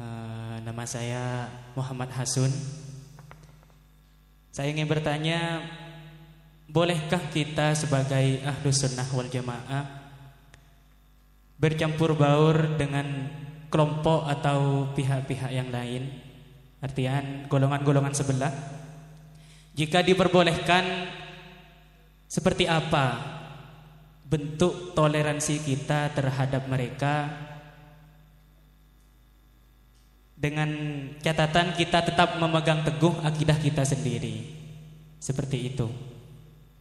Uh, nama saya Muhammad Hasun. Saya ingin bertanya, bolehkah kita sebagai ahlu sunnah wal jamaah bercampur baur dengan kelompok atau pihak-pihak yang lain? Artian golongan-golongan sebelah. Jika diperbolehkan, seperti apa bentuk toleransi kita terhadap mereka dengan catatan kita tetap memegang teguh akidah kita sendiri. Seperti itu.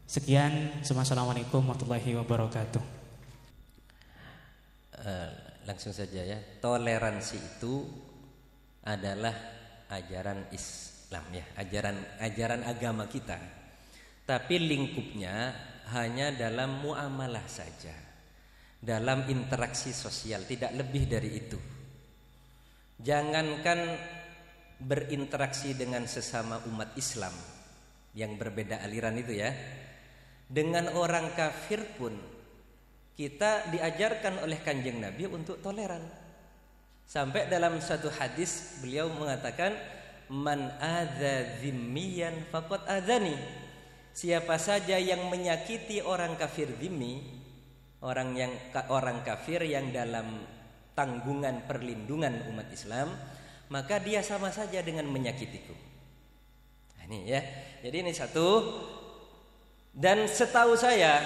Sekian, Assalamualaikum warahmatullahi wabarakatuh. Uh, langsung saja ya. Toleransi itu adalah ajaran Islam ya, ajaran ajaran agama kita. Tapi lingkupnya hanya dalam muamalah saja. Dalam interaksi sosial, tidak lebih dari itu. Jangankan berinteraksi dengan sesama umat Islam yang berbeda aliran itu ya. Dengan orang kafir pun kita diajarkan oleh Kanjeng Nabi untuk toleran. Sampai dalam satu hadis beliau mengatakan man adza dzimmiyan faqad adzani. Siapa saja yang menyakiti orang kafir dzimmi, orang yang orang kafir yang dalam tanggungan perlindungan umat Islam, maka dia sama saja dengan menyakitiku. Nah, ini ya. Jadi ini satu. Dan setahu saya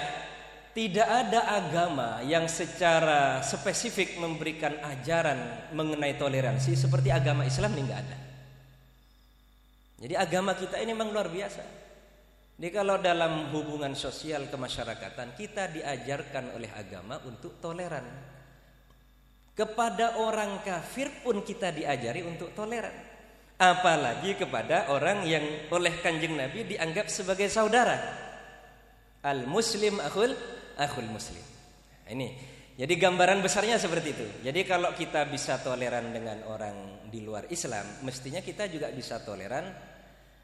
tidak ada agama yang secara spesifik memberikan ajaran mengenai toleransi seperti agama Islam ini enggak ada. Jadi agama kita ini memang luar biasa. Jadi kalau dalam hubungan sosial kemasyarakatan kita diajarkan oleh agama untuk toleran. Kepada orang kafir pun kita diajari untuk toleran. Apalagi kepada orang yang oleh kanjeng Nabi dianggap sebagai saudara. Al muslim akhul akhul muslim. Ini. Jadi gambaran besarnya seperti itu. Jadi kalau kita bisa toleran dengan orang di luar Islam, mestinya kita juga bisa toleran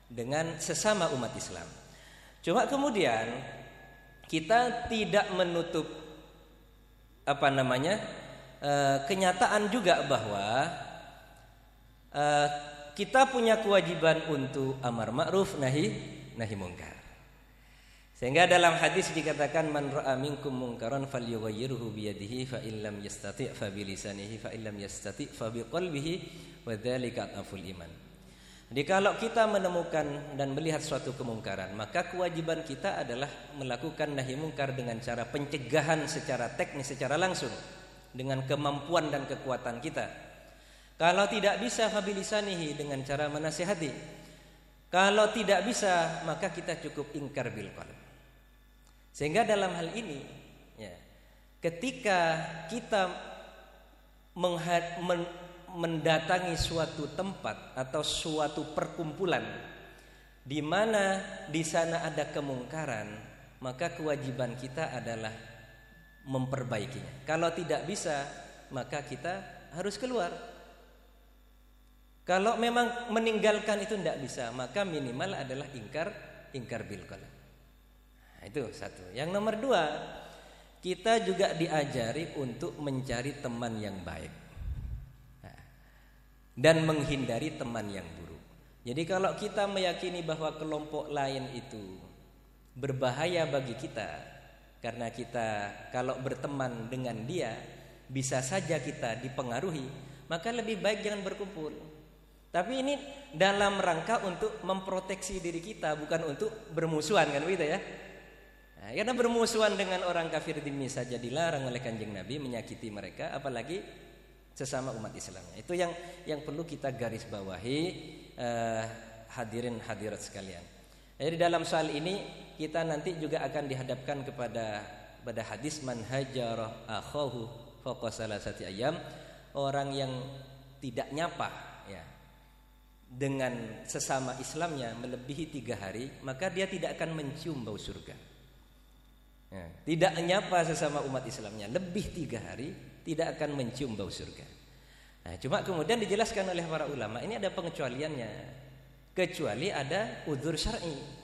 dengan sesama umat Islam. Cuma kemudian kita tidak menutup apa namanya Eh, kenyataan juga bahwa uh, kita punya kewajiban untuk amar ma'ruf nahi nahi mungkar. Sehingga dalam hadis dikatakan man ra'a minkum munkaran falyughayyirhu bi yadihi fa illam yastati' fa bi lisanihi fa illam yastati' fa bi qalbihi wa dzalika aful iman. Jadi kalau kita menemukan dan melihat suatu kemungkaran, maka kewajiban kita adalah melakukan nahi mungkar dengan cara pencegahan secara teknis, secara langsung dengan kemampuan dan kekuatan kita. Kalau tidak bisa habilisanihi dengan cara menasihati. Kalau tidak bisa maka kita cukup ingkar bil. Sehingga dalam hal ini ya, ketika kita mendatangi suatu tempat atau suatu perkumpulan di mana di sana ada kemungkaran, maka kewajiban kita adalah memperbaikinya. Kalau tidak bisa, maka kita harus keluar. Kalau memang meninggalkan itu tidak bisa, maka minimal adalah ingkar ingkar bil Nah, itu satu. Yang nomor dua, kita juga diajari untuk mencari teman yang baik nah, dan menghindari teman yang buruk. Jadi kalau kita meyakini bahwa kelompok lain itu berbahaya bagi kita, karena kita kalau berteman dengan dia bisa saja kita dipengaruhi, maka lebih baik jangan berkumpul. Tapi ini dalam rangka untuk memproteksi diri kita, bukan untuk bermusuhan kan begitu ya? Nah, karena bermusuhan dengan orang kafir dimi saja dilarang oleh kanjeng Nabi menyakiti mereka, apalagi sesama umat Islam. Itu yang yang perlu kita garis bawahi eh, hadirin hadirat sekalian. Jadi dalam soal ini kita nanti juga akan dihadapkan kepada pada hadis man hajara akhahu fawqa salasati ayam orang yang tidak nyapa ya dengan sesama Islamnya melebihi tiga hari maka dia tidak akan mencium bau surga. Ya, tidak nyapa sesama umat Islamnya lebih tiga hari tidak akan mencium bau surga. Nah, cuma kemudian dijelaskan oleh para ulama ini ada pengecualiannya kecuali ada udur syar'i.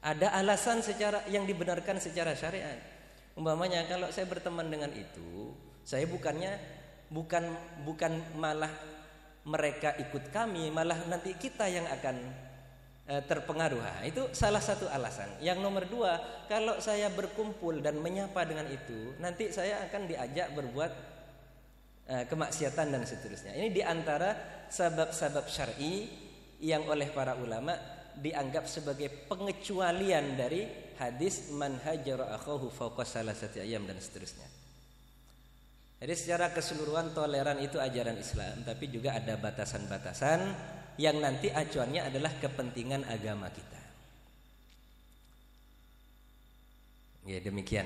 Ada alasan secara yang dibenarkan secara syariat. Umpamanya kalau saya berteman dengan itu, saya bukannya bukan bukan malah mereka ikut kami malah nanti kita yang akan eh, terpengaruh. Nah, itu salah satu alasan. Yang nomor dua, kalau saya berkumpul dan menyapa dengan itu, nanti saya akan diajak berbuat eh, kemaksiatan dan seterusnya. Ini di antara sebab-sebab syar'i yang oleh para ulama dianggap sebagai pengecualian dari hadis man hajara akhahu fawqa salasati ayam dan seterusnya. Jadi secara keseluruhan toleran itu ajaran Islam, tapi juga ada batasan-batasan yang nanti acuannya adalah kepentingan agama kita. Ya demikian.